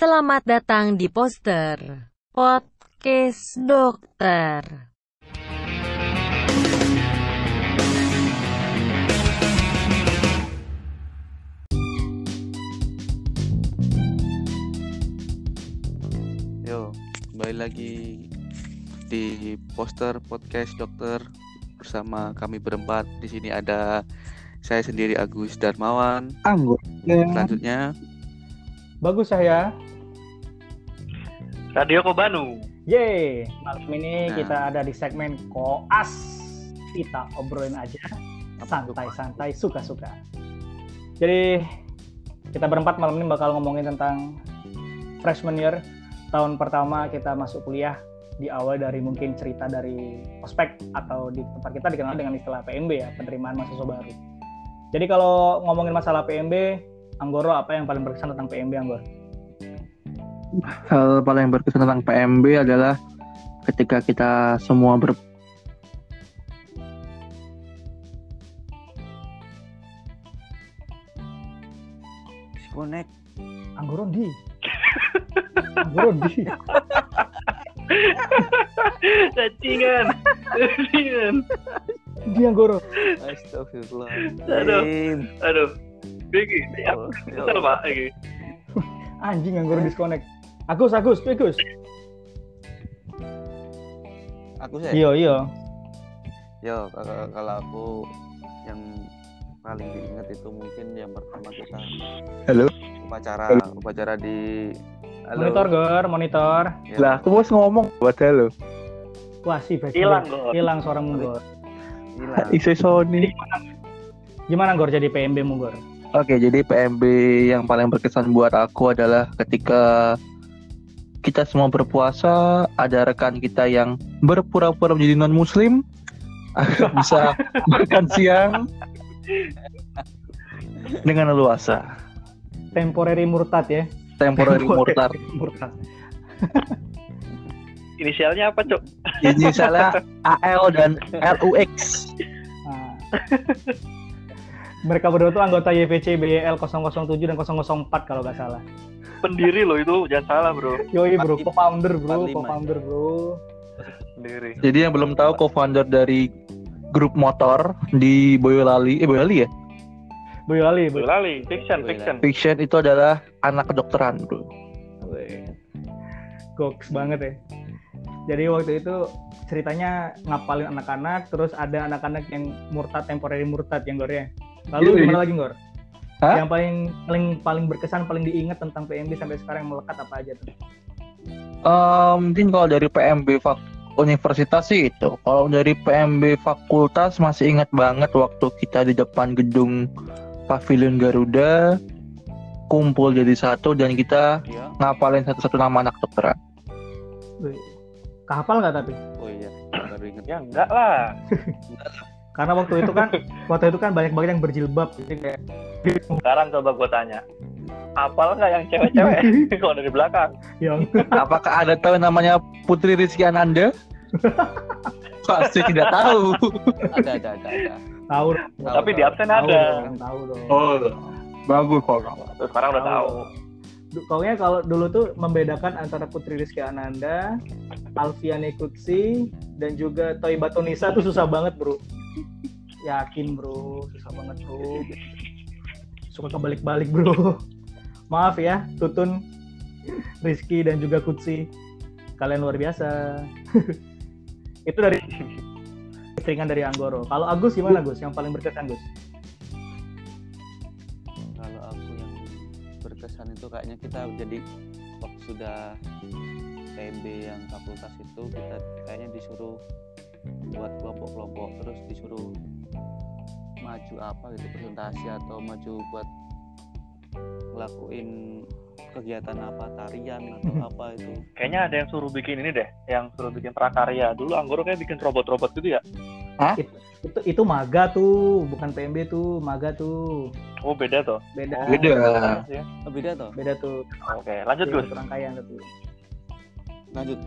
Selamat datang di poster podcast dokter. Yo, kembali lagi di poster podcast dokter bersama kami berempat. Di sini ada saya sendiri Agus Darmawan. Anggur. Selanjutnya Bagus saya. Radio Kobanu. Yeay, malam ini Nah. kita ada di segmen koas. Kita obrolin aja, santai-santai, suka-suka. Jadi kita berempat malam ini bakal ngomongin tentang freshman year, tahun pertama kita masuk kuliah di awal dari mungkin cerita dari ospek atau di tempat kita dikenal dengan istilah PMB ya, penerimaan mahasiswa baru. Jadi kalau ngomongin masalah PMB, Anggoro apa yang paling berkesan tentang PMB Anggoro? Hal paling berkesan tentang PMB adalah ketika kita semua ber disconnect. Anggoro di. Anggoro di. Cacingan. Cacingan. Di Anggoro. Astagfirullahaladzim. Aduh. Aku Yo, kesel pak. Anjing Anggoro disconnect. Agus, Agus, Agus. Aku sih. Iya, iya. Yo, kalau aku yang paling diingat itu mungkin yang pertama kita Halo. upacara upacara di Halo. Monitor, Gor, monitor. Ya, Lah, aku mau ngomong buat halo. Wah, sih. Hilang, Gor. Hilang suaramu, Gor. hilang. Isu Sony. Gimana, Gor, jadi PMB mu, Gor? Oke, jadi PMB yang paling berkesan buat aku adalah ketika kita semua berpuasa, ada rekan kita yang berpura-pura menjadi non muslim agar bisa makan siang dengan leluasa. Temporary murtad ya. Temporary murtad. Murtad. Inisialnya apa, Cok? Ini salah AL dan LUX. Nah. Mereka berdua tuh anggota YVC BL 007 dan 004 kalau nggak salah. Pendiri loh itu, jangan salah, Bro. Yoi bro, co-founder bro, co-founder bro. Pendiri. Jadi yang belum tahu co-founder dari grup motor di Boyolali, eh Boyolali ya? Boyolali, bro. Lali, fiction, fiction. Fiction itu adalah anak kedokteran, bro. Goks banget ya. Jadi waktu itu ceritanya ngapalin anak-anak, terus ada anak-anak yang murtad, temporary murtad yang Gor ya. Lalu Yoi. gimana lagi Gor? Hah? Yang paling paling paling berkesan, paling diingat tentang PMB sampai sekarang yang melekat apa aja tuh? Eh, mungkin kalau dari PMB fak universitas sih itu. Kalau dari PMB fakultas masih ingat banget waktu kita di depan gedung Pavilion Garuda kumpul jadi satu dan kita Iya. ngapalin satu-satu nama anak kedokteran. Wih, Kehafal nggak tapi? Oh iya, baru inget. Ya enggak lah. Karena waktu itu kan waktu itu kan banyak banget yang berjilbab, jadi kayak Sekarang coba gue tanya. Apal nggak yang cewek-cewek? Kalau dari belakang. yang Apakah ada tahu namanya Putri Rizky Ananda? Pasti tidak tahu. Ada, ada, ada, ada. tahu. Tahu, Tapi di tahu. absen Tahu ada. dong, tahu dong. Oh, bagus kok. Terus sekarang udah tahu. Pokoknya kalau dulu tuh membedakan antara Putri Rizky Ananda, Alfiane Kutsi, dan juga Toy Batonisa tuh susah banget bro. Yakin bro, susah banget bro. Suka kebalik-balik bro. Maaf ya, Tutun, Rizky dan juga Kutsi. Kalian luar biasa. Itu dari seringan dari Anggoro. Kalau Agus gimana Gus? Yang paling berkesan Gus? Kalau aku yang berkesan itu kayaknya kita jadi waktu sudah PMB yang fakultas itu kita kayaknya disuruh buat kelompok-kelompok terus disuruh maju apa gitu presentasi atau maju buat ngelakuin kegiatan apa tarian atau apa itu Kayaknya ada yang suruh bikin ini deh, yang suruh bikin prakarya. Dulu Anggoro kayak bikin robot-robot gitu ya. Itu itu maga tuh, bukan PMB tuh, maga tuh. Oh beda tuh. Beda. Oh, Beda. ya. oh, beda toh Beda tuh. Oke, lanjut Iya, Gus. Rangkaian tuh. lanjut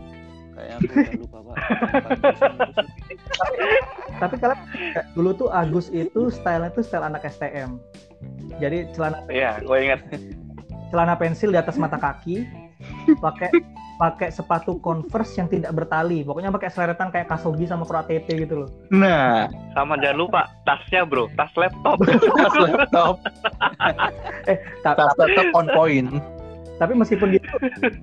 kayak aku udah lupa pak Tapi kalian dulu tuh Agus itu stylenya tuh style anak STM. Jadi celana Iya, gue inget. celana pensil di atas mata kaki, pakai pakai sepatu converse yang tidak bertali pokoknya pakai seleretan kayak kasogi sama pro ATT gitu loh Nah, Sama jangan lupa tasnya bro, tas laptop. tas laptop, Ta- tas laptop on point. Tapi meskipun gitu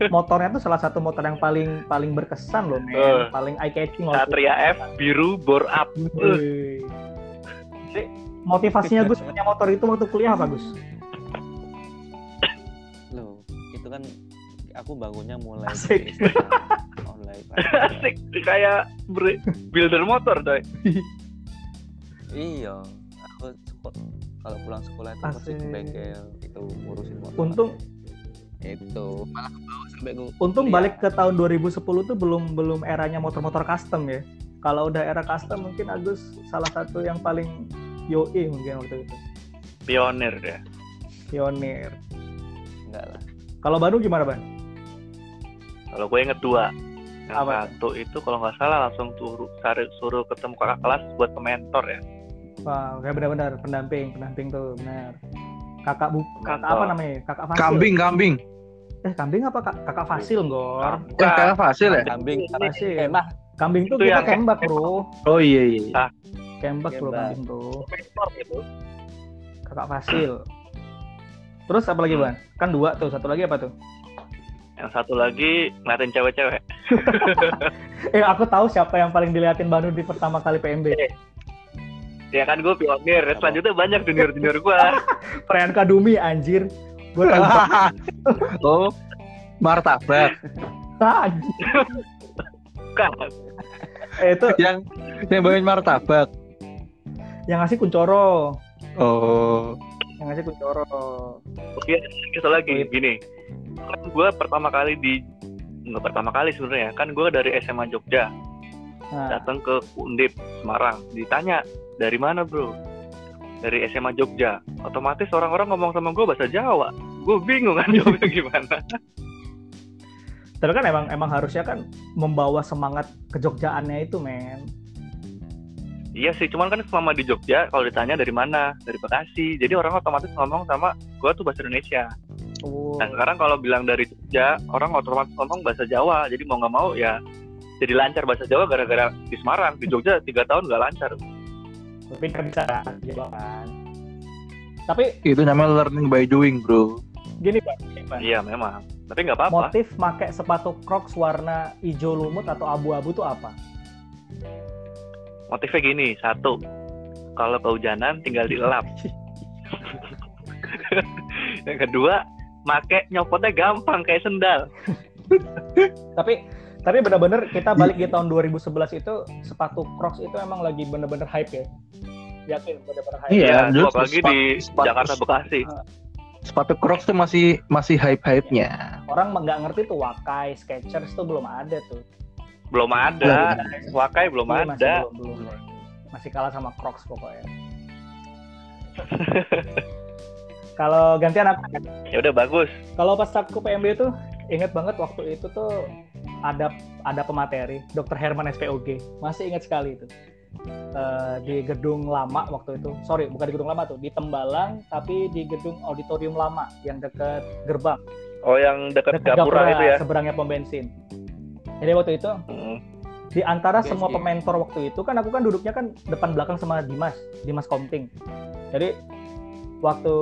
motornya tuh salah satu motor yang paling paling berkesan loh men Eh. paling eye catching loh Satria F biru bore up. Jadi, motivasinya Gus punya motor itu waktu kuliah apa Gus? loh itu kan aku bangunnya mulai Asik. online Asik kayak builder motor coy. iya aku kalau pulang sekolah itu pasti ke Asik. bengkel itu ngurusin motor Untung itu malah ke bawah sampai gue untung kuliah. balik ke tahun 2010 tuh belum belum eranya motor-motor custom ya. Kalau udah era custom mungkin Agus salah satu yang paling yoi mungkin waktu itu. Pionir ya. Pionir. enggak lah Kalau Banu gimana, Ban? Kalau gue inget dua. Yang Apa? satu itu kalau nggak salah langsung suruh, suruh, suruh ketemu kakak kelas buat ke mentor ya. Wah, kayak benar-benar pendamping, pendamping tuh, benar. Kakak bu, kakak apa namanya? Kakak Fasil. Kambing, kambing. Eh, kambing apa kak? Kakak Fasil, Gor. Eh, kakak Fasil ya? kambing Fasil. eh mah Kambing tuh Itu kita kembak, Bro. Oh iya iya. Kembak, Bro, Kembak. kambing tuh. Mentor gitu. Kakak Fasil. Terus apa lagi, Ban? Kan dua tuh, satu lagi apa tuh? Yang satu lagi ngeliatin cewek-cewek. Eh, aku tahu siapa yang paling diliatin Banu di pertama kali PMB. Ya kan gue pionir. Selanjutnya banyak junior-junior gue. Perayaan Kadumi, anjir. Gue tahu. oh, martabak. anjir. kan. Eh, itu yang yang bawain martabak. yang ngasih Kuncoro. Oh, Yang ngasih Kuncoro. Oke, satu lagi gini. Kan gue pertama kali di nggak pertama kali sebenarnya kan gue dari SMA Jogja Nah, datang ke Undip Semarang ditanya dari mana bro? Dari SMA Jogja. Otomatis orang-orang ngomong sama gue bahasa Jawa. Gue bingung kan jawabnya gimana. Tapi kan emang emang harusnya kan membawa semangat kejogjaannya itu, men. iya sih cuman kan selama di Jogja kalau ditanya dari mana? Dari Bekasi. Jadi orang otomatis ngomong sama gue tuh bahasa Indonesia. Oh. nah sekarang kalau bilang dari Jogja orang otomatis ngomong bahasa Jawa. Jadi mau nggak mau ya jadi lancar bahasa Jawa gara-gara di Semarang. Di Jogja tiga tahun nggak lancar tapi nggak bisa kan. Tapi itu namanya learning by doing, bro. gini, Pak. gini, Pak. iya memang tapi nggak apa-apa Motif pakai sepatu Crocs warna hijau lumut atau abu-abu tuh apa? motifnya gini satu kalau kehujanan tinggal dilap yang kedua make nyopotnya gampang kayak sendal Tapi tapi benar-benar kita balik di tahun 2011 itu sepatu Crocs itu emang lagi bener-bener hype ya. Yakin bener-bener hype. Iya, ya dulu apalagi di sepatu- Jakarta Bekasi Sepatu Crocs tuh masih masih hype-hype-nya. Orang nggak ngerti tuh Wakai, Skechers tuh belum ada tuh. belum ada Wakai belum Iya, masih ada belum, belum. Masih kalah sama Crocs pokoknya. Kalau gantian apa? ya udah bagus Kalau pas aku PMB itu inget banget waktu itu tuh ada ada pemateri Dr. Herman SPOG masih ingat sekali itu. Eh, di gedung lama waktu itu. Sorry bukan di gedung lama tuh di Tembalang tapi di gedung auditorium lama yang dekat gerbang. Oh yang dekat dekat Gapura itu ya? seberangnya pom bensin. Jadi waktu itu Hmm. di antara Yes, semua yes. pementor waktu itu kan aku kan duduknya kan depan belakang sama Dimas Dimas Komting. Jadi waktu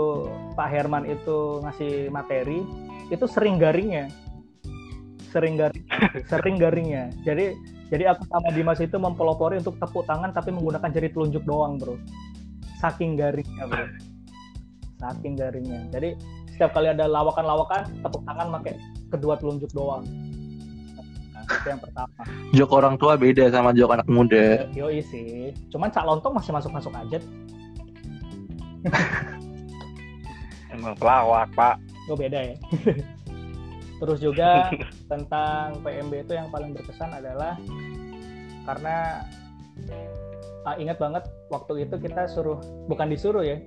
Pak Herman itu ngasih materi itu sering garingnya sering garing sering garingnya jadi jadi aku sama Dimas itu mempelopori untuk tepuk tangan tapi menggunakan jari telunjuk doang bro saking garingnya bro saking garingnya jadi setiap kali ada lawakan-lawakan tepuk tangan pakai kedua telunjuk doang nah, itu yang pertama Jok orang tua beda sama jok anak muda. Yoi sih. Cuman Cak Lontong masih masuk-masuk aja. emang pelawak pak Oh beda ya. Terus juga tentang PMB itu yang paling berkesan adalah karena ah, ingat banget waktu itu kita suruh bukan disuruh ya.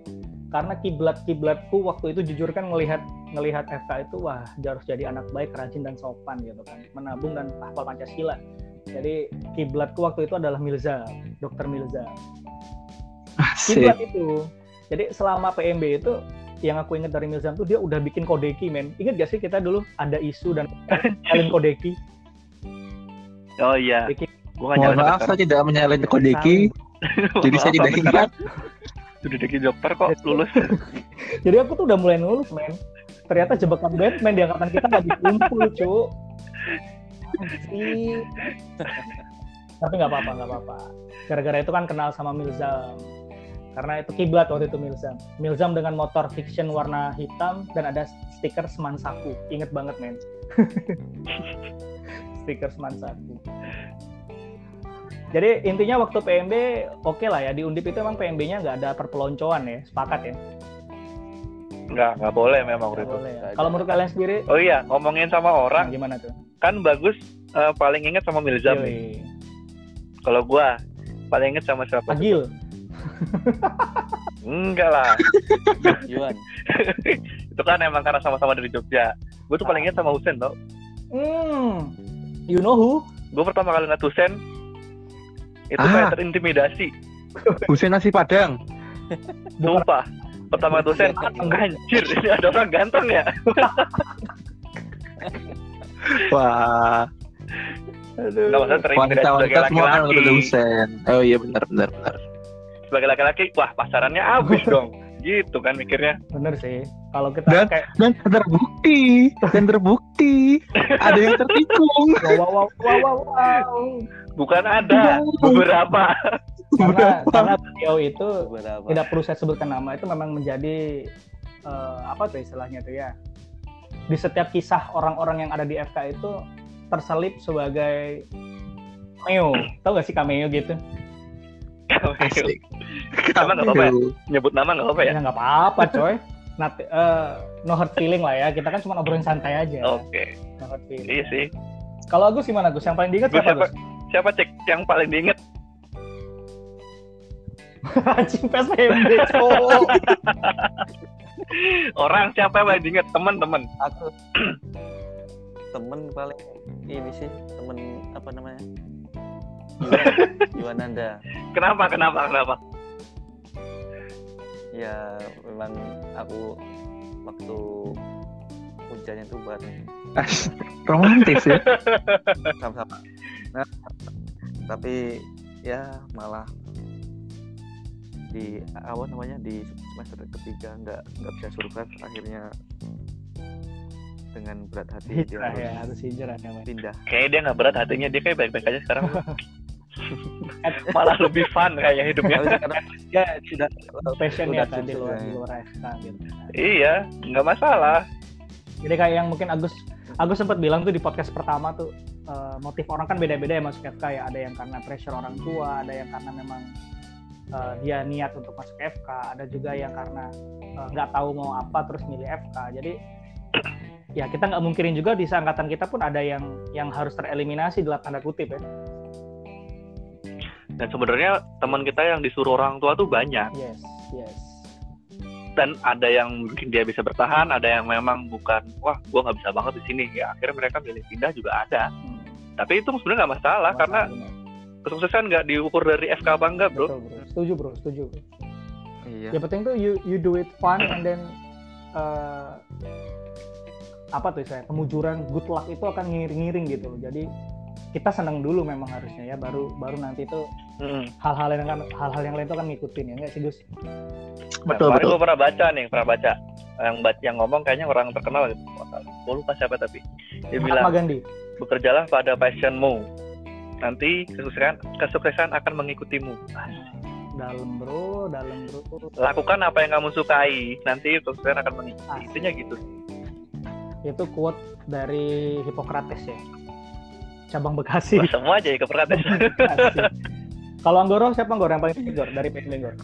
Karena kiblat-kiblatku waktu itu jujur kan ngelihat ngelihat FK itu wah harus jadi anak baik, rajin dan sopan gitu kan. Menabung dan hafal Pancasila. Jadi kiblatku waktu itu adalah Milza, Dokter Milza. Asik. kiblat itu. Jadi selama PMB itu yang aku ingat dari Milzam tuh dia udah bikin kodeki men. Ingat gak sih kita dulu ada isu dan nyalin kodeki. Oh iya. Bikin- Gua Mohon maaf saya tidak menyalin kodeki, jadi saya tidak ingat. Sudah jadi dokter kok lulus. Jadi aku tuh udah mulai nulus men. Ternyata jebakan Batman di angkatan kita nggak dikumpul cu. Tapi nggak apa-apa nggak apa-apa. Gara-gara itu kan kenal sama Milzam. Karena itu kiblat waktu itu Milzam. Milzam dengan motor fiction warna hitam dan ada stiker Semansaku. Ingat banget men. stiker Semansaku. Jadi intinya waktu PMB oke lah ya di Undip itu emang PMB-nya nggak ada perpeloncoan ya, sepakat ya. Enggak, nggak boleh memang Nggak itu. boleh ya. Nggak Kalau menurut kalian sendiri Oh iya, ngomongin sama nah, orang, gimana tuh? kan bagus eh, paling inget sama Milzam. Kalau gua paling inget sama siapa? Agil. Enggak lah. Yuan itu kan emang karena sama-sama dari Jogja. Gue tuh paling inget sama Husen tau. Hmm. You know who? Gue pertama kali ngeliat Husen itu Ah. kayak terintimidasi. Husein nasi padang. Sumpah. Pertama ngeliat Husen, anjir ini ada orang ganteng ya. Wah, Aduh. Enggak maksudnya terintimidasi sebagai wanita-wanita semua kan laki-laki. Oh iya benar benar benar. Sebagai laki-laki, wah pasarannya habis dong. Gitu kan mikirnya. Bener sih. Kalau kita Dan- kayak Dan terbukti, dan terbukti ada yang tertikung. wow wow wow wow wow. Bukan ada beberapa. Karena karena beliau itu beberapa tidak perlu saya sebutkan nama itu memang menjadi eh, apa tuh istilahnya tuh ya. Di setiap kisah orang-orang yang ada di FK itu terselip sebagai cameo. Tahu gak sih cameo gitu? Asik. Emang nggak apa-apa ya? Nyebut nama nggak apa-apa ya? Ya nggak apa-apa coy. Not, eh, no hard feeling lah ya. Kita kan cuma ngobrolin santai aja. Oke. No hard feeling. Iya sih. Kalau Agus gimana Gus? Yang paling diingat siapa siapa? Gus? Siapa cek yang paling diinget? Anjing PSBB cowok. Orang siapa yang paling diinget? Temen-temen. aku temen paling ini sih temen apa namanya Yuan Nanda Kenapa? Kenapa? Kenapa? ya memang aku waktu hujannya tuh bareng Romantis ya. sama-sama nah, tapi ya malah di awal namanya di semester ketiga nggak nggak bisa survive akhirnya dengan berat hati dia Hijrah ya, harus harus hijrah namanya. pindah Kayaknya dia nggak berat hatinya. Dia kayak baik-baik aja sekarang. Malah lebih fun kayaknya hidupnya. Karena dia sudah Passionnya kan di luar ya. di luar FK gitu. iya, nggak masalah. Jadi kayak yang mungkin Agus Agus sempat bilang tuh di podcast pertama tuh eh, motif orang kan beda-beda ya masuk FK ya. Ada yang karena pressure orang tua, ada yang karena memang eh, dia niat untuk masuk FK, ada juga yang karena eh, nggak tahu mau apa terus milih FK. Jadi ya kita nggak mungkirin juga di seangkatan kita pun ada yang yang harus tereliminasi dalam tanda kutip ya. Dan sebenarnya teman kita yang disuruh orang tua tuh banyak. Yes, yes. Dan ada yang mungkin dia bisa bertahan, ada yang memang bukan, wah, gua nggak bisa banget di sini. Ya akhirnya mereka milih pindah juga ada. Hmm, Tapi itu sebenarnya nggak masalah karena benar. kesuksesan nggak diukur dari FK apa enggak, bro. Betul, bro. Setuju bro, setuju. iya yang penting tuh you you do it fun and then uh, apa tuh saya kemujuran good luck itu akan ngiring-ngiring gitu loh. jadi kita seneng dulu memang harusnya ya baru baru nanti tuh Hmm. hal-hal yang kan hal-hal yang lain tuh kan ngikutin ya nggak sih Gus Nah, Betul kemarin betul. gue pernah baca nih, pernah baca yang baca yang ngomong kayaknya orang terkenal gitu. Gue lupa siapa tapi dia Mahatma bilang Gandhi bekerjalah pada passionmu. Nanti kesuksesan kesuksesan akan mengikutimu. dalam bro dalam bro Lakukan apa yang kamu sukai, nanti kesuksesan akan mengikuti. Asik. Intinya gitu. itu quote dari Hippocrates ya cabang Bekasi Wah, semua aja ya keperhatian. Asik. kalau Anggoro siapa Anggoro yang paling tinggi dari PMB Anggoro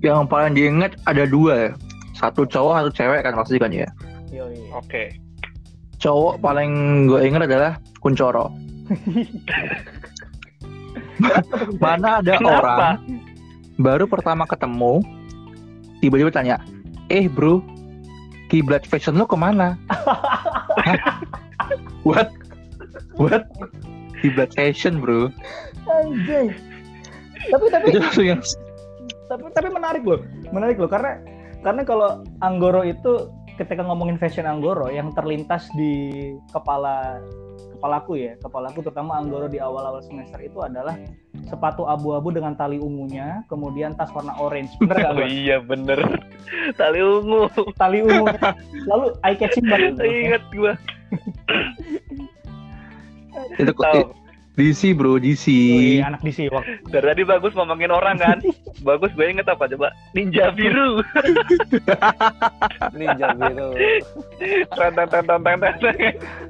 Yang paling diingat ada dua ya. Satu cowok, satu cewek kan pasti kan ya. Yoi. Oke. Cowok paling gue ingat adalah Kuncoro. Mana ada Kenapa? orang baru pertama ketemu tiba-tiba tanya, eh bro, kiblat fashion lo ke mana? What? What? Kiblat fashion bro? anjing tapi tapi Itu langsung yang tapi tapi menarik loh menarik loh karena Karena kalau Anggoro itu ketika ngomongin fashion Anggoro yang terlintas di kepala kepalaku ya, kepalaku terutama Anggoro di awal-awal semester itu adalah sepatu abu-abu dengan tali ungunya, kemudian tas warna orange. Bener gak, Oh iya bener. Tali ungu. Tali ungu. Lalu eye catching banget. Ingat gua. Itu kok. DC bro, DC. Wih, anak DC waktu Dari tadi bagus ngomongin orang kan. bagus gue inget apa coba? Ninja biru. Ninja biru. Teng teng teng.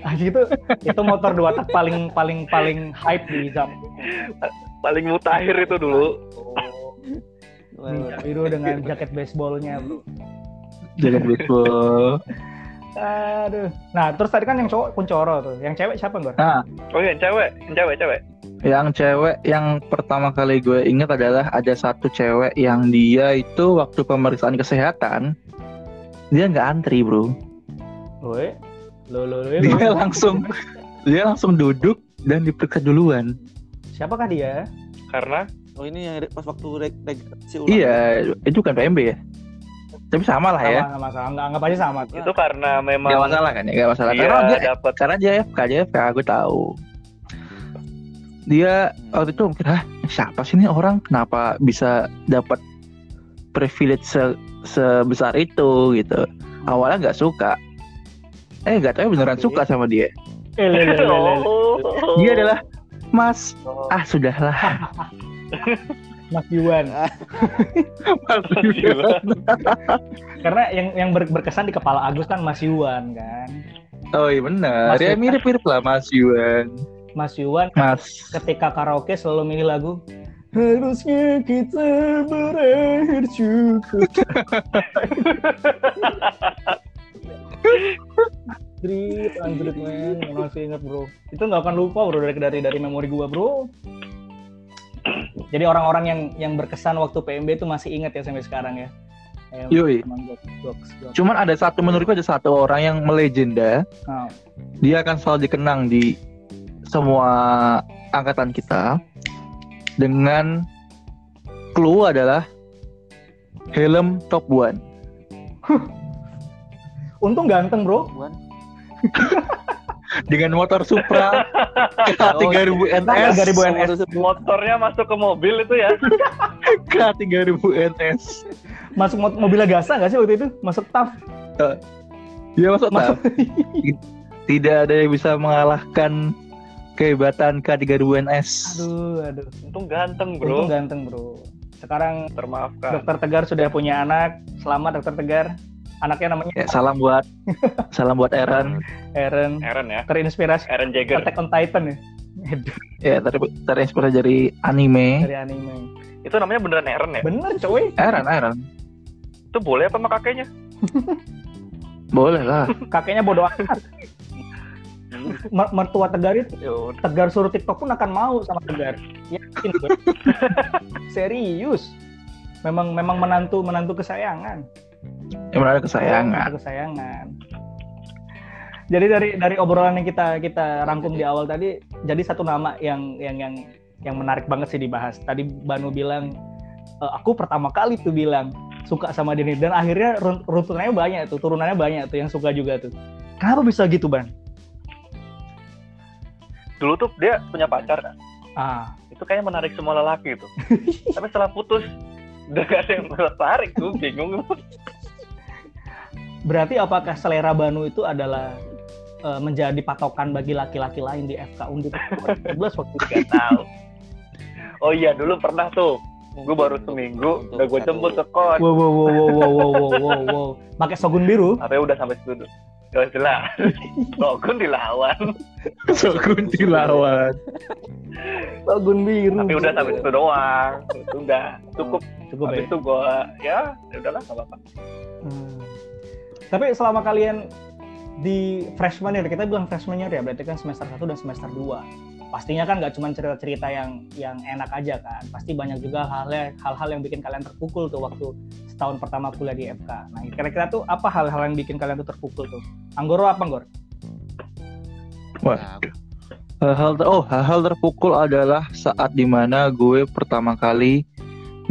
Ah, itu itu motor dua tak paling paling paling hype di zaman Paling mutakhir itu dulu. Ninja biru dengan jaket baseballnya bro. Jangan baseball. Aduh. Nah terus tadi kan yang cowok kuncoro tuh, yang cewek siapa Gor? Nah, Oh iya, cewek, yang cewek, cewek. yang cewek yang pertama kali gue ingat adalah ada satu cewek yang dia itu waktu pemeriksaan kesehatan dia nggak antri bro. Woi, lo lo lo. Dia langsung dia langsung duduk dan diperiksa duluan. Siapakah dia? Karena Oh ini yang pas waktu reg regresi ulang. Iya, itu kan PMB ya. Tapi sama lah ya. Sama, sama, sama. Anggap, aja sama. itu karena memang Gak masalah kan ya, gak masalah. dia Karena dia dapat karena dia FK, dia FK, gue tahu. Dia waktu itu mikir, ah siapa sih ini orang kenapa bisa dapat privilege se- sebesar itu gitu. Awalnya nggak suka, eh nggak tahu beneran Oke. suka sama dia. Eh. Oh. Dia adalah Mas, Oh. ah sudahlah. Mas Yuan. Mas Karena yang yang ber- berkesan di kepala Agus kan Mas Yuan kan. Oh iya benar, Mas ya Yuan. mirip-mirip lah Mas Yuan. Mas Yuan Mas, ketika karaoke selalu milih lagu Harusnya kita berakhir cukup. Anjrit, anjrit men, masih inget bro. Itu nggak akan lupa bro dari dari dari memori gua bro. Jadi orang-orang yang yang berkesan waktu PMB itu masih inget ya sampai sekarang ya. Eh, Yoi. teman jokes, jokes, jokes. cuman ada satu menurutku ada satu orang yang melegenda. Nah, dia akan selalu dikenang di semua angkatan kita dengan clue adalah helm top one. untung ganteng bro. Dengan motor Supra K3000 NS 3000 NS. motornya masuk ke mobil itu ya K3000 NS Masuk mo- mobil Gasa nggak sih waktu itu? Masuk TAF. dia masuk Masuk. tak? tidak ada yang bisa mengalahkan kehebatan K3000 NS Aduh, aduh. untung ganteng Untung bro ganteng bro. Sekarang termaafkan Dokter Tegar sudah punya anak. Selamat Dokter Tegar. Anaknya namanya ya, salam buat salam buat Aaron Aaron. Aaron ya Terinspirasi Aaron Jagger Attack on Titan ya. Ya ter terinspirasi dari anime Dari anime. itu namanya beneran Aaron ya Bener coy. Aaron Aaron itu boleh apa sama kakeknya boleh lah Kakeknya bodoh amat. Mer- Mertua Tegar itu Tegar suruh TikTok pun akan mau sama Tegar. Yakin. Serius. Memang memang menantu menantu kesayangan. Yang ada kesayangan Menantu kesayangan. Jadi dari dari obrolan yang kita kita rangkum di awal tadi, jadi satu nama yang yang yang yang menarik banget sih dibahas. Tadi Banu bilang, "E, aku pertama kali tuh bilang suka sama Denny dan akhirnya run- runtunannya banyak tuh, turunannya banyak tuh yang suka juga tuh. Kenapa bisa gitu, Ban? dulu tuh dia punya pacar kan Ah, itu kayaknya menarik semua lelaki tuh tapi setelah putus udah gak ada yang tertarik tuh bingung. Berarti apakah selera Banu itu adalah eh, menjadi patokan bagi laki-laki lain di FK Undip? 2012 waktu itu? gak tahu. Oh iya dulu pernah tuh gue baru seminggu udah gue jemput ke kos Wow, wow, wow, wow, wow, wow, wow, wow, wow. Pakai sogun biru? tapi udah sampai situ Gak jelas Logun dilawan Sokun dilawan Sogun biru. Tapi udah sampai situ doang Itu udah cukup Cukup ya. Habis itu gue Ya ya udahlah gak apa-apa Hmm. Tapi selama kalian di freshman year, kita bilang freshman year ya, berarti kan semester 1 dan semester 2. Pastinya kan nggak cuma cerita-cerita yang yang enak aja kan. Pasti banyak juga hal-hal hal-hal yang bikin kalian terpukul tuh waktu setahun pertama kuliah di FK. Nah, kira-kira tuh apa hal-hal yang bikin kalian tuh terpukul tuh? Anggoro apa, Anggor? Wah, hal-hal ter- oh hal-hal terpukul adalah saat di mana gue pertama kali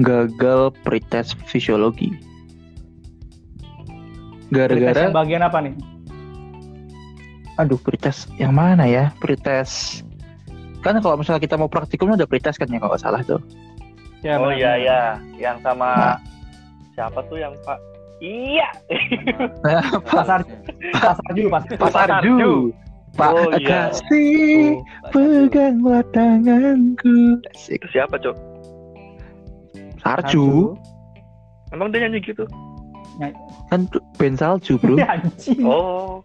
gagal pretest fisiologi. Gara-gara bagian apa nih? aduh pretest yang mana ya pretest kan kalau misalnya kita mau praktikum ada pretest kan ya kalau nggak salah tuh Ya, oh iya iya, yang sama Nah. siapa tuh yang Pak? Iya. Nah, Pasar pasar dulu pas Pak Pasar Sarju Ju. Pak Oh, iya. Kasih peganglah tanganku Asik. Itu siapa, Cok? Sarju Emang dia nyanyi gitu? kan band salju bro anjing. Oh,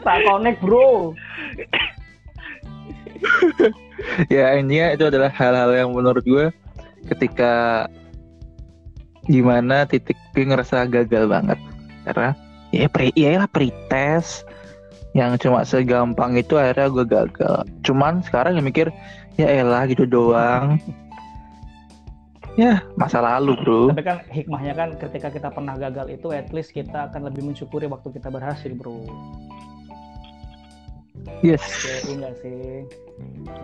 Tak connect, Bro. ya intinya itu adalah hal-hal yang menurut gue ketika gimana titik gue ngerasa gagal banget. Karena ya pre ya lah pretest yang cuma segampang itu akhirnya gue gagal. Cuman sekarang ya mikir ya elah gitu doang. Ya masa lalu bro. Tapi kan hikmahnya kan ketika kita pernah gagal itu at least kita akan lebih mensyukuri waktu kita berhasil, Bro. yes. Ya, enggak sih.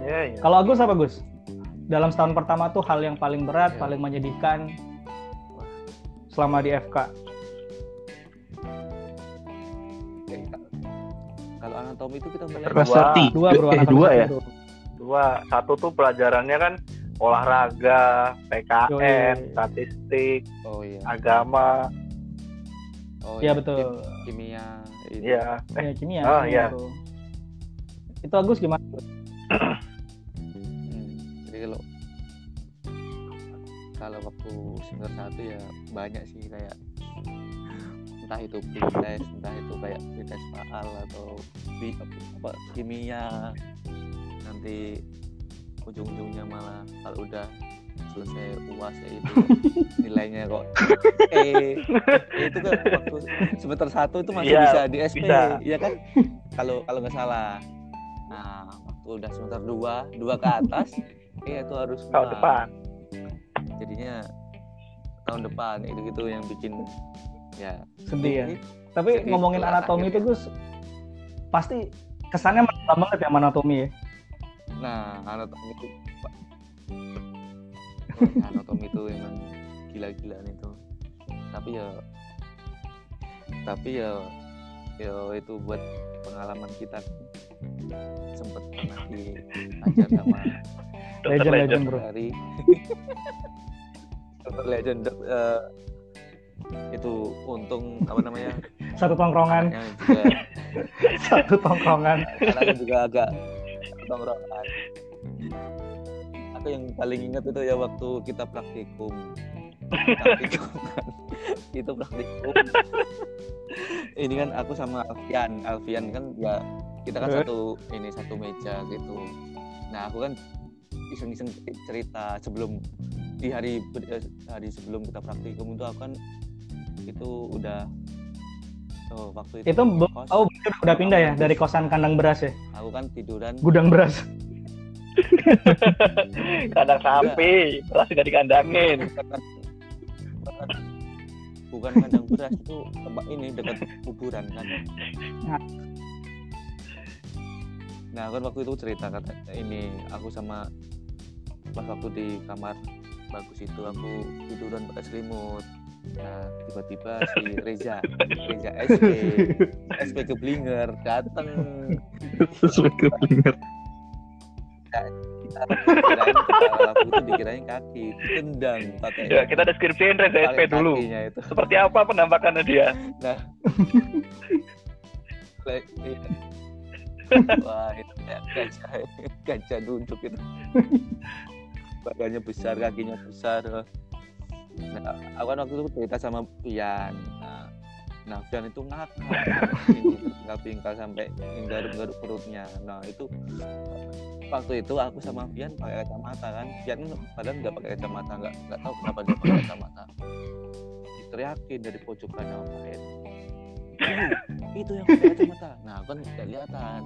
Iya iya. Kalau Agus apa Gus? Dalam setahun pertama tuh hal yang paling berat, Ya. paling menyedihkan selama di FK. Kalau anatomi itu kita mulai Dua. Dua bro, eh dua satu, ya bro. Dua, satu tuh pelajarannya kan olahraga, PKN, Yoi. statistik, oh iya agama. oh Iya iya, betul. kim- kimia itu. Iya. Eh, Ya kimia. Oh, kimia, iya. bro. Itu Agus gimana? Hmm, jadi kalau kalau waktu semester satu ya banyak sih kayak entah itu tes entah itu kayak tes faal atau bi, apa, kimia. Nanti ujung-ujungnya malah kalau udah selesai uas ya itu nilainya kok eh itu kan waktu semester satu itu masih Iya, bisa di SP bisa. ya kan? Kalau kalau nggak salah. Nah udah semester dua dua ke atas eh itu harus tahun uas. depan. jadinya tahun depan itu gitu yang bikin ya Sedih ya. ini Tapi Jadi ngomongin anatomi itu akhirnya. Gus, pasti kesannya mendalam banget ya anatomi ya. Nah, anatomi itu anatomi itu emang gila-gilaan itu. Tapi ya tapi ya ya itu buat pengalaman kita. Sempet pernah diajar sama Dokter Legend, legend. bro. dokter legend eh, itu untung apa namanya Satu tongkrongan, juga satu tongkrongan. anaknya juga agak tongkrongan aku yang paling ingat itu ya waktu kita praktikum praktikum kan. itu praktikum ini kan aku sama Alfian Alfian kan ya kita kan satu ini satu meja gitu. Nah aku kan iseng-iseng cerita sebelum di hari eh, hari sebelum kita praktikum itu aku kan itu udah oh, waktu itu Itu kos, oh udah, udah pindah ya dari kosan kandang beras ya, aku kan tiduran. Gudang beras. Kandang sapi, beras nggak dikandangin. bukan kandang beras itu tempat ini dekat kuburan kan Nah. kan waktu itu cerita kata ini aku sama pas waktu di kamar bagus itu aku tiduran pakai selimut nah tiba-tiba si Reza Reza SP SP keblinger dateng sesuai keblinger kirain kepala aku itu dikirain kaki ditendang pakai Ya, kita deskripsiin Reza SP dulu. itu Seperti apa penampakannya dia? Nah. Wah, itu kayak gajah, gajah duduk itu. Badannya besar, kakinya besar. Nah, aku kan waktu itu cerita sama Pian. Nah, nah Pian itu ngakak. Pingkal-pingkal sampai garuk-garuk perutnya. Nah, itu waktu itu aku sama Pian pakai kacamata kan. Pian kan padahal nggak pakai kacamata, nggak nggak tahu kenapa dia pakai kacamata. Diteriakin dari pojokan sama Pian itu yang pakai kacamata. Nah kan nggak kelihatan.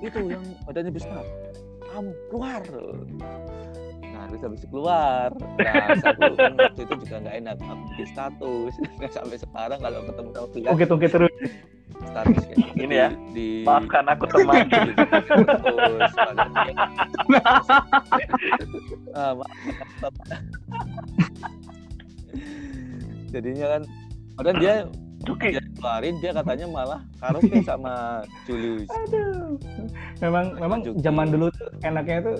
Itu yang badannya besar. Kamu keluar. Nah terus habis itu keluar. Nah kan waktu itu juga nggak enak. Aku bikin status. Sampai sekarang kalau ketemu sama dia Ungkit-ungkit terus. status kayak gitu Ini ya, di Maafkan aku teman. di- terus. Ah, maaf, jadinya kan Padahal dia. Dia keluarin dia katanya malah karaoke sama Julius. Aduh. Memang memang Juki. zaman dulu tuh enaknya tuh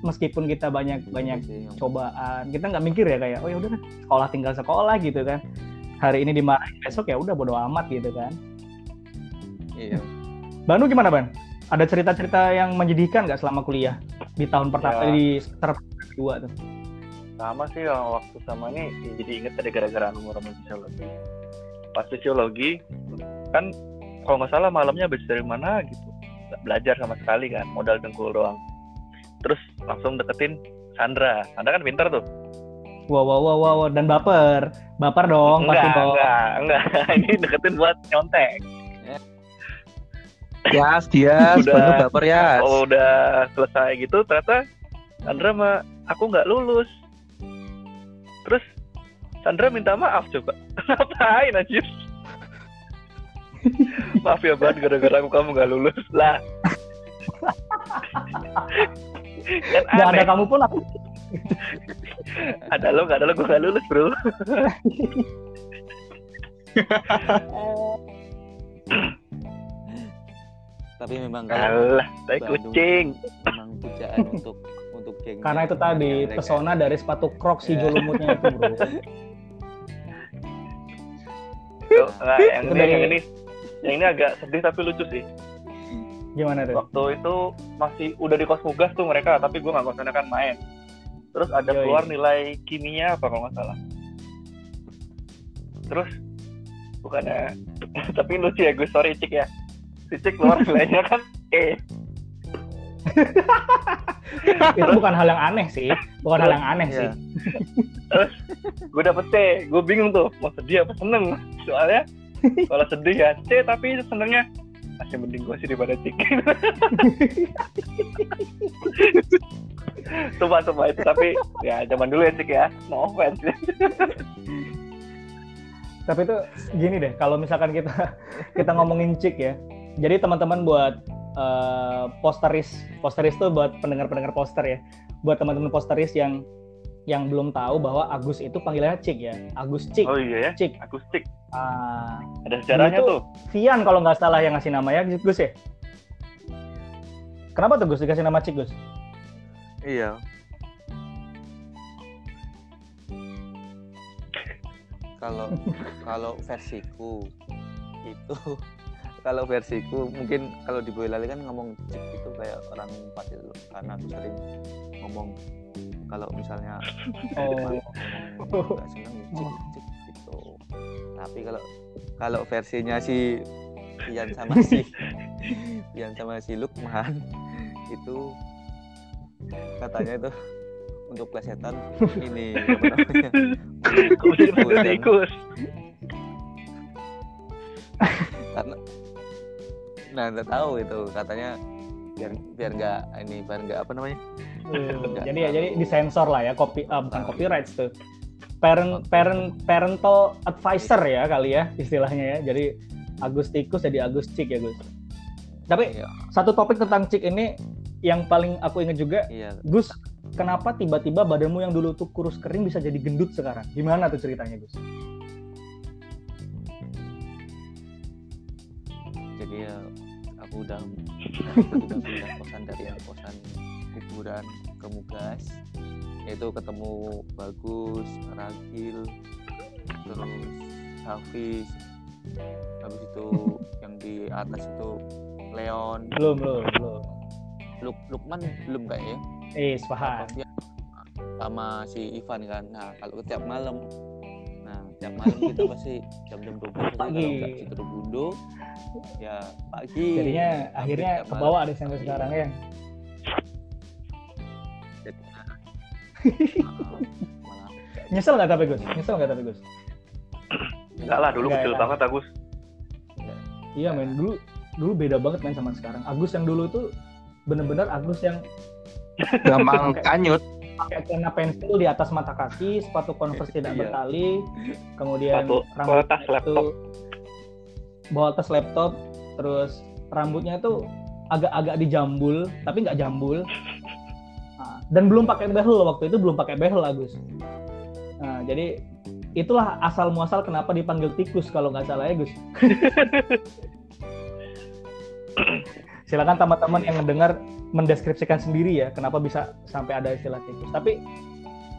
meskipun kita banyak banyak Sih, yang- cobaan, kita nggak mikir ya kayak oh ya udah sekolah tinggal sekolah gitu kan. Hari ini dimarahin besok ya udah bodo amat gitu kan. Iya. Banu gimana Ban? Ada cerita-cerita yang menyedihkan nggak selama kuliah di tahun pertama Ya. di semester kedua tuh? sama sih yang waktu sama ini ya jadi inget tadi gara-gara anu ngomong fisiologi pas fisiologi kan kalau nggak salah malamnya habis dari mana gitu. Nggak belajar sama sekali kan modal dengkul doang. Terus langsung deketin Sandra. Sandra kan pintar tuh. Wow wow wow wow dan baper, baper dong pasti enggak, enggak enggak. Ini deketin buat nyontek. Yas, dia Udah. baper ya. kalau udah selesai gitu ternyata Sandra mah aku nggak lulus. Terus Sandra minta maaf coba ngapain anjir maaf ya Ban gara-gara aku kamu nggak lulus lah kan Nggak ada kamu pun aku ada lo nggak ada lo gue nggak lulus bro Tapi memang kalau alah tai Bandung. kucing memang pujaan untuk untuk geng. karena itu tadi pesona dari sepatu Crocs si Ya. jolumutnya itu bro. Tuh, nggak, yang ini dari- yang ini. Yang ini agak sedih tapi lucu sih. Gimana tuh? waktu itu masih udah di kosmugas tuh mereka tapi gue nggak konsen kan main. Terus ada Yoi. keluar nilai kimia apa kalau nggak salah. Terus bukannya tapi lucu ya gue sorry cik ya. Si cik keluar nilainya kan eh itu bukan hal yang aneh sih, bukan hal yang aneh Iya. sih. gue dapet C gue bingung tuh mau sedih apa seneng soalnya kalau sedih ya C tapi senengnya masih mending gue sih daripada cik Sumpah, sumpah itu tapi ya zaman dulu ya cik ya no offense Tapi itu gini deh, kalau misalkan kita kita ngomongin cik ya. Jadi teman-teman buat eh, posteris, posteris tuh buat pendengar-pendengar poster ya. Buat teman-teman posteris yang yang belum tahu bahwa Agus itu panggilannya cik ya. Agus cik. oh iya ya Cik. aku cik Ah, ada sejarahnya tuh Vian kalau nggak salah yang ngasih nama ya, Gus ya. Kenapa tuh Gus dikasih nama cik Gus? Iya. Kalau kalau versiku itu kalau versiku mungkin kalau di Boyolali kan ngomong cik itu kayak orang pasti loh karena aku sering ngomong kalau misalnya Oh. ngomong nggak seneng cik cik gitu. Tapi kalau kalau versinya si Pian sama si Pian sama si Lukman itu katanya itu untuk plesetan ini apa namanya karena nah nggak tahu itu katanya biar biar nggak ini biar nggak apa namanya? Nggak jadi ya jadi disensor lah ya kopi ah, bukan Nah. copyright tuh. Parent parent parental advisor ya kali ya istilahnya ya. Jadi Agus Tikus jadi Agus Cik ya Gus. Tapi iya. satu topik tentang Cik ini yang paling aku ingat juga iya. Gus kenapa tiba-tiba badanmu yang dulu tuh kurus kering bisa jadi gendut sekarang? Gimana tuh ceritanya Gus jadi ya aku udah aku udah pindah kosan dari yang kosan hiburan ke Mugas. Itu ketemu bagus Ragil terus Hafiz. Habis itu yang di atas itu Leon. Belum belum belum. Luk Lukman belum kayaknya. Eh Taufik sama si Ivan kan. Nah kalau tiap malam tiap malam kita pasti jam-jam 12 pasti Pagi. kalau situ Bundo ya pagi. Jadinya akhirnya ke bawah ada sampai sekarang ya nyesel nggak tapi Gus? Nyesel nggak tapi Gus? Enggak lah dulu kecil banget Agus. Iya men, dulu dulu beda banget men sama sekarang. Agus yang dulu tuh bener-bener Agus yang Gampang kanyut. Pakai celana pensil di atas mata kaki, sepatu converse tidak Iya. bertali, kemudian Sepatu- bawa tas laptop. bawa tas laptop, terus rambutnya tuh agak-agak dijambul, tapi nggak jambul. Nah, dan belum pakai behel waktu itu belum pakai behel Agus. Nah, jadi itulah asal muasal kenapa dipanggil tikus kalau nggak salah ya Gus. Silakan teman-teman yang mendengar mendeskripsikan sendiri ya kenapa bisa sampai ada istilah tikus. Tapi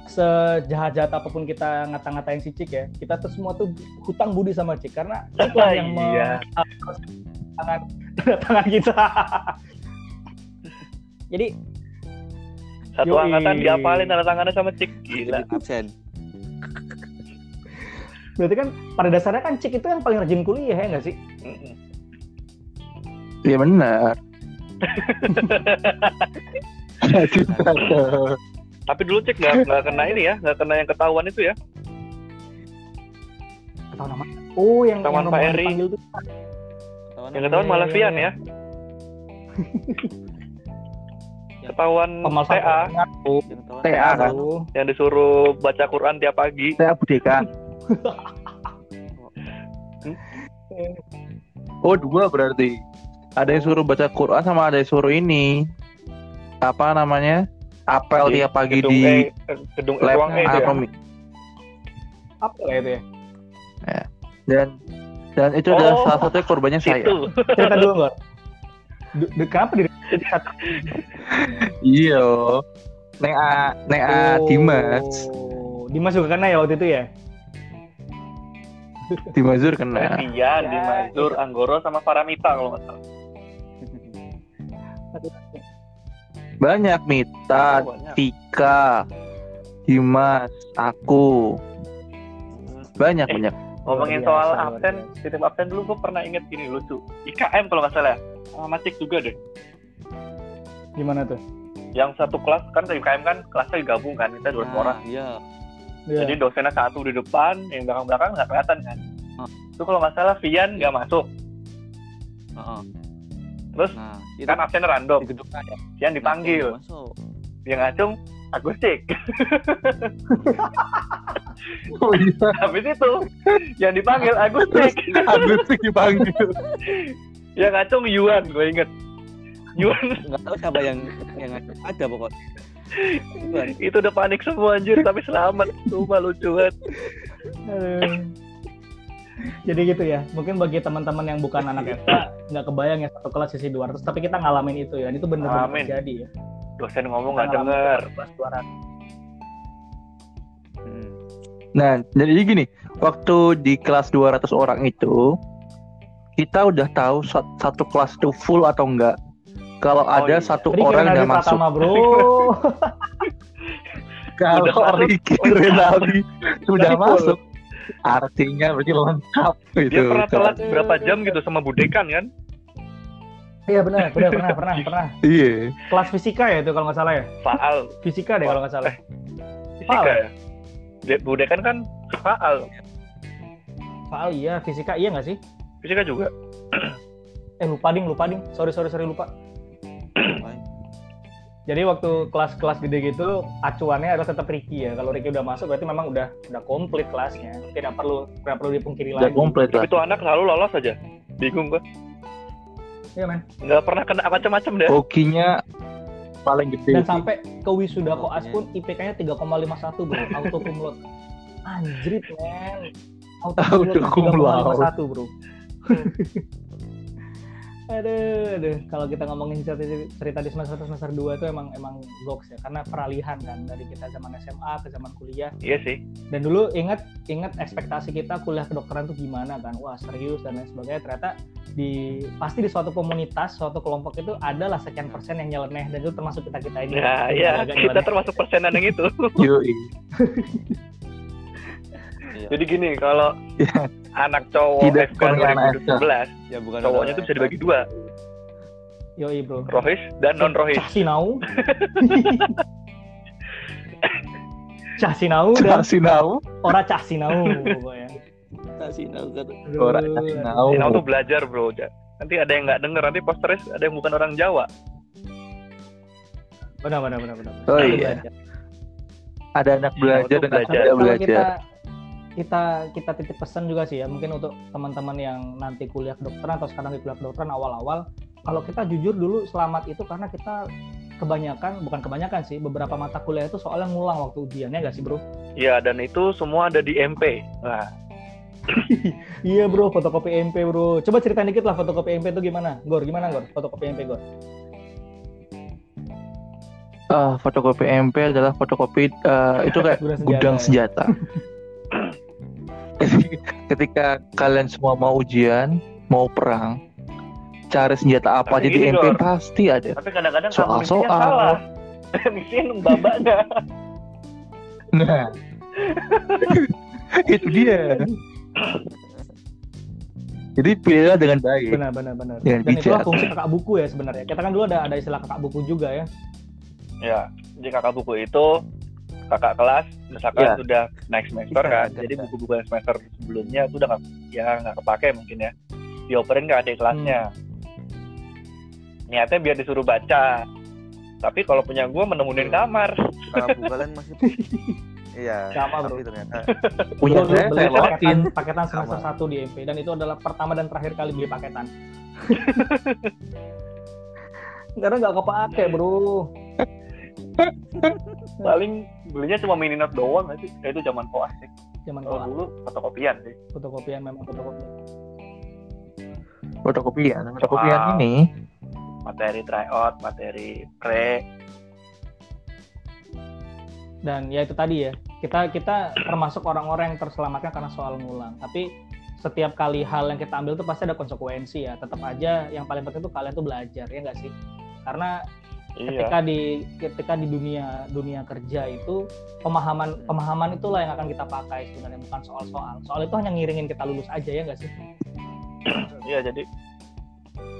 sejahat-jahat apa pun kita ngata-ngatain si Cik ya, kita tuh semua tuh hutang budi sama Cik karena itulah yang Iya. tangan tangan kita. Jadi Satu Yoi. angkatan diapalin tanda tangannya sama Cik. Gila. Absen berarti kan pada dasarnya kan Cik itu yang paling rajin kuliah ya nggak sih? Iya benar. Tapi dulu Cik nggak nggak kena ini ya, nggak kena yang ketahuan itu ya. Tahu nama? Oh, yang yang Pak Eri. ketahuan Yang ketahuan malah Vian ya. Ketahuan TA ketahuan TA kan? Aduh. yang disuruh baca Quran tiap pagi. Saya Budeka. Oh dua berarti. Ada yang suruh baca Quran sama ada yang suruh ini. Apa namanya? Apel Di tiap pagi gedung di E, eh, gedung E, lab ruang itu ya. Apa lah itu ya? Dan dan itu adalah Oh, salah satunya korbannya saya. Itu. Cerita dulu nggak? Du- Kenapa di satu? Iya. Neng A, Neng A Dimas, Oh, Dimas juga kena ya waktu itu ya? Dimas Zur kena. Vian, Ya, Dimazur, Anggoro sama Paramita kalau nggak salah. Banyak Mita, Oh, banyak. Tika, Dimas, aku. Banyak Eh, banyak. Ngomongin soal biasa, luar absen, titip absen dulu gue pernah inget gini lucu. IKM kalau nggak salah, sama Cik juga deh. Gimana tuh? Yang satu kelas kan ke IKM kan kelasnya digabung kan, kita dua Nah, orang. iya Iya. Jadi dosennya satu di depan, yang belakang-belakang nggak kelihatan kan. Itu kalau nggak salah Vian nggak masuk. Heeh. Terus nah itu kan absen random, di gedung ya Vian dipanggil. Nah, masuk Yang ngacung Agus Cik. Oh iya, Habis itu yang dipanggil Cik. Agus dipanggil. yang ngacung Yuan, gue inget. Yuan nggak tahu siapa yang yang ngajak. ada pokoknya itu udah panik semua anjir tapi selamat. Sumpah lucu banget. Jadi gitu ya. Mungkin bagi teman-teman yang bukan anak FK nggak kebayang ya satu kelas sisi 200, tapi kita ngalamin itu ya. Dan itu benar-benar terjadi ya. Dosen ngomong nggak denger. Kelas 200. Hmm. Nah, jadi gini, waktu di kelas 200 orang itu kita udah tahu sat- satu kelas itu full atau enggak. Kalau Oh, ada iya. satu Ricky orang yang nggak masuk, Pratama, bro. kalau iya. Renaldi sudah masuk, artinya berarti lengkap Dia itu. pernah telat berapa jam gitu sama Budekan kan? Iya benar, benar, pernah, pernah, pernah. Iya. Kelas fisika ya itu kalau nggak salah ya. Faal. Fisika deh kalau nggak salah. Fisika Faal. ya? Dia- Budekan kan faal. Faal iya, fisika iya nggak sih? Fisika juga. Eh lupa ding, lupa ding. Sorry, sorry, sorry lupa. Jadi waktu kelas-kelas gede gitu acuannya adalah tetap Ricky ya. Kalau Ricky udah masuk berarti memang udah udah komplit kelasnya. Tidak perlu tidak perlu dipungkiri Udah lagi. komplit lah. Tapi tuh anak selalu lolos aja. Bingung gua. Iya men. Nggak pernah kena macam-macam deh. Hokinya paling gede. Dan sampai ke wisuda koas pun IPK-nya 3,51 bro, auto cum laude. Anjrit men. Auto Auto cum laude 3,51 bro. aduh, aduh. Kalau kita ngomongin cerita, cerita di semester semester 2 itu emang emang goks ya, karena peralihan kan dari kita zaman SMA ke zaman kuliah. Iya sih. Dan dulu ingat ingat ekspektasi kita kuliah kedokteran tuh gimana kan? Wah serius dan lain sebagainya. Ternyata di pasti di suatu komunitas, suatu kelompok itu adalah sekian persen yang nyeleneh dan itu termasuk kita kita ini. Nah, ya agak kita nyeleneh. termasuk persenan yang itu. Iya. Jadi gini, kalau Iya. anak cowok Tidak FK sepenuhnya anak 2017, ya bukan cowoknya tuh bisa dibagi dua, Yoi bro. rohis dan non rohis. Cah sinau. cah sinau dan Kasih tahu. ora cah sinau pokoknya. kasih tahu kan Orang kasih tahu. Sinau tuh belajar bro. Nanti ada yang nggak denger, nanti posternya ada yang bukan orang Jawa. Benar benar benar benar. Oh iya. belajar. Ada anak belajar dan anak belajar. tidak Kalau belajar. kita kita kita titip pesan juga sih ya mungkin untuk teman-teman yang nanti kuliah kedokteran atau sekarang di kuliah kedokteran awal-awal kalau kita jujur dulu selamat itu karena kita kebanyakan bukan kebanyakan sih beberapa mata kuliah itu soalnya ngulang waktu ujiannya nggak sih bro Iya, dan itu semua ada di MP. Nah, iya bro fotokopi MP bro coba ceritain dikit lah fotokopi MP itu gimana Gor gimana Gor fotokopi MP Gor Ah, fotokopi MP adalah fotokopi eh, itu kayak Gudang senjata, gudang ya. senjata. Ketika kalian semua mau ujian, mau perang, cari senjata apa Tapi aja di gini, MP pasti ada. tapi kadang-kadang Soal- soal. salah. misinya babaknya. Nah, itu dia. Jadi pilihlah dengan baik. benar benar benar Dengan dan itulah fungsi kakak buku ya sebenarnya kita kan dulu ada ada istilah kakak buku juga ya Ya, jadi kakak buku itu kakak kelas misalkan Ya. sudah naik semester Bisa, kan, bisa, jadi buku-buku yang semester sebelumnya itu udah nggak ya nggak kepake mungkin ya, dioperin ke adik kelasnya. Niatnya biar disuruh baca. Tapi kalau punya gue menemunin kamar. Kamu kalian masih Iya. Sama, bro. Tapi ternyata Punya Dulu saya, beli saya paketan, paketan semester Sama. 1 di MP dan itu adalah pertama dan terakhir kali beli paketan. Karena nggak kepake bro. Paling belinya cuma mini note doang aja. Itu zaman koas sih. Zaman koas dulu fotokopian sih. fotokopian memang fotokopian. Fotokopian. Fotokopian ini Materi tryout, materi pre. Dan ya itu tadi ya kita kita termasuk orang-orang yang terselamatkan karena soal ngulang. Tapi setiap kali hal yang kita ambil itu pasti ada konsekuensi ya. Tetap aja yang paling penting itu kalian tuh belajar ya nggak sih? Karena Iya. ketika di ketika di dunia dunia kerja itu pemahaman pemahaman itulah yang akan kita pakai sebenarnya bukan soal-soal soal itu hanya ngiringin kita lulus aja ya nggak sih Iya, jadi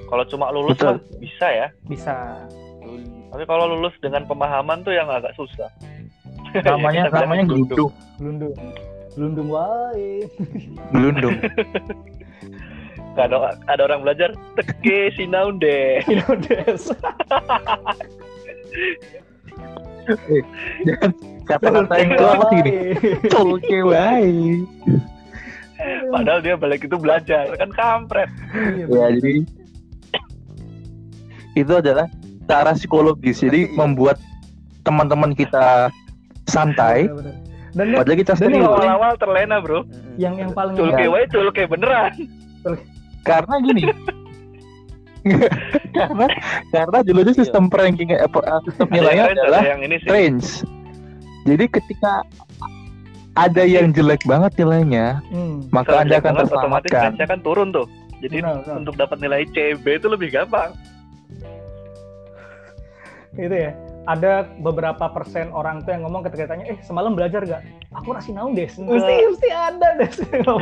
kalau cuma lulus Betul. mah bisa ya. bisa Tapi kalau lulus dengan pemahaman tuh yang agak susah. namanya namanya gelundung. gelundung gelundung wae Gelundung. Ada, ada orang belajar teke sinaun deh. Inodes Dan kata-kata yang itu apa sih gini? Tolke wae. Padahal dia balik itu belajar kan kampret. Iya, Ya, jadi itu adalah cara psikologis. Jadi membuat teman-teman kita santai, bener-bener. dan padahal kita paling- Awal-awal terlena bro. yang yang paling Culke wae culke beneran. Karena gini. karena karena dulu itu sistem ranking eh, apa, eh, sistem nilainya adalah ada yang ini sih. range. Jadi ketika ada yang jelek banget nilainya, Hmm, maka Anda akan banget, otomatis kan turun tuh. Jadi benar, benar. untuk dapat nilai CB itu lebih gampang. itu ya ada beberapa persen orang tuh yang ngomong ketika tanya eh semalam belajar gak aku masih naon deh mesti mesti ada deh gitu.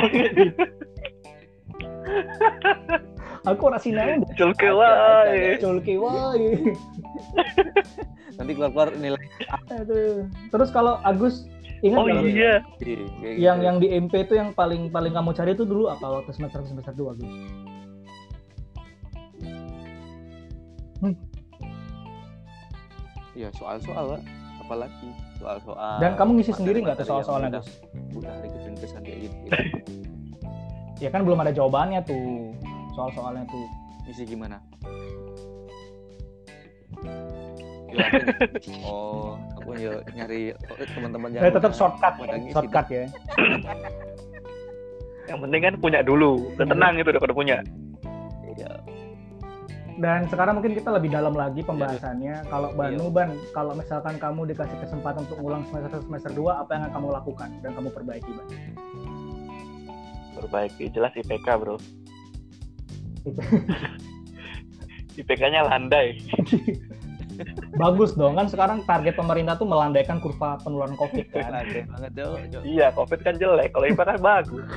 aku naon deh Culke wae. culki wae. Nanti keluar-keluar nilai Aduh. terus kalau Agus ingat Oh iya. kayak gitu. yang yang di MP itu yang paling paling kamu cari itu dulu apa waktu semester semester dua Gus ya soal-soal lah apalagi? Soal-soal dan kamu ngisi sendiri nggak tuh soal-soalnya yang Gus? udah udah ringkesan kayak gitu ya kan belum ada jawabannya tuh soal-soalnya tuh misi gimana Ya, aku- oh aku ya nyari teman-teman yang ya tetap udah- shortcut shortcut ya Yang penting kan punya dulu. Udah tenang itu udah pada punya. Iya. Dan sekarang mungkin kita lebih dalam lagi pembahasannya. Kalau Banu, Ban, kalau misalkan kamu dikasih kesempatan untuk ngulang semester semester 2, apa yang akan kamu lakukan dan kamu perbaiki, Ban? Perbaiki jelas IPK, Bro. IPK-nya landai. Bagus dong, kan sekarang target pemerintah tuh melandaikan kurva penularan COVID kan. Landai banget. Iya, Covid kan jelek. Kalau IPK kan bagus.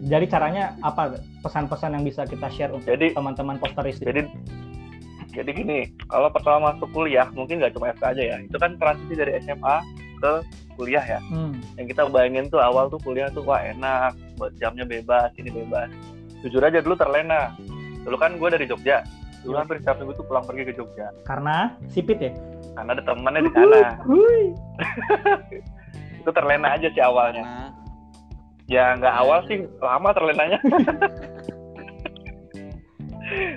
Jadi caranya apa pesan-pesan yang bisa kita share untuk Jadi teman-teman posteris? jadi jadi gini, kalau pertama masuk kuliah mungkin nggak cuma FK aja ya. Itu kan transisi dari SMA ke kuliah ya. Hmm, yang kita bayangin tuh awal tuh kuliah tuh wah enak buat jamnya bebas ini bebas. Jujur aja dulu terlena. Dulu kan gue dari Jogja. Dulu Iya. hampir setiap minggu tuh pulang pergi ke Jogja. Karena sipit ya. karena ada temannya di sana. Hui. itu terlena aja sih awalnya. Nah, ya nggak awal sih lama terlenanya.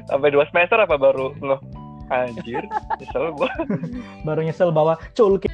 Sampai dua semester apa baru? Nggak anjir nyesel gua. Baru nyesel bahwa culki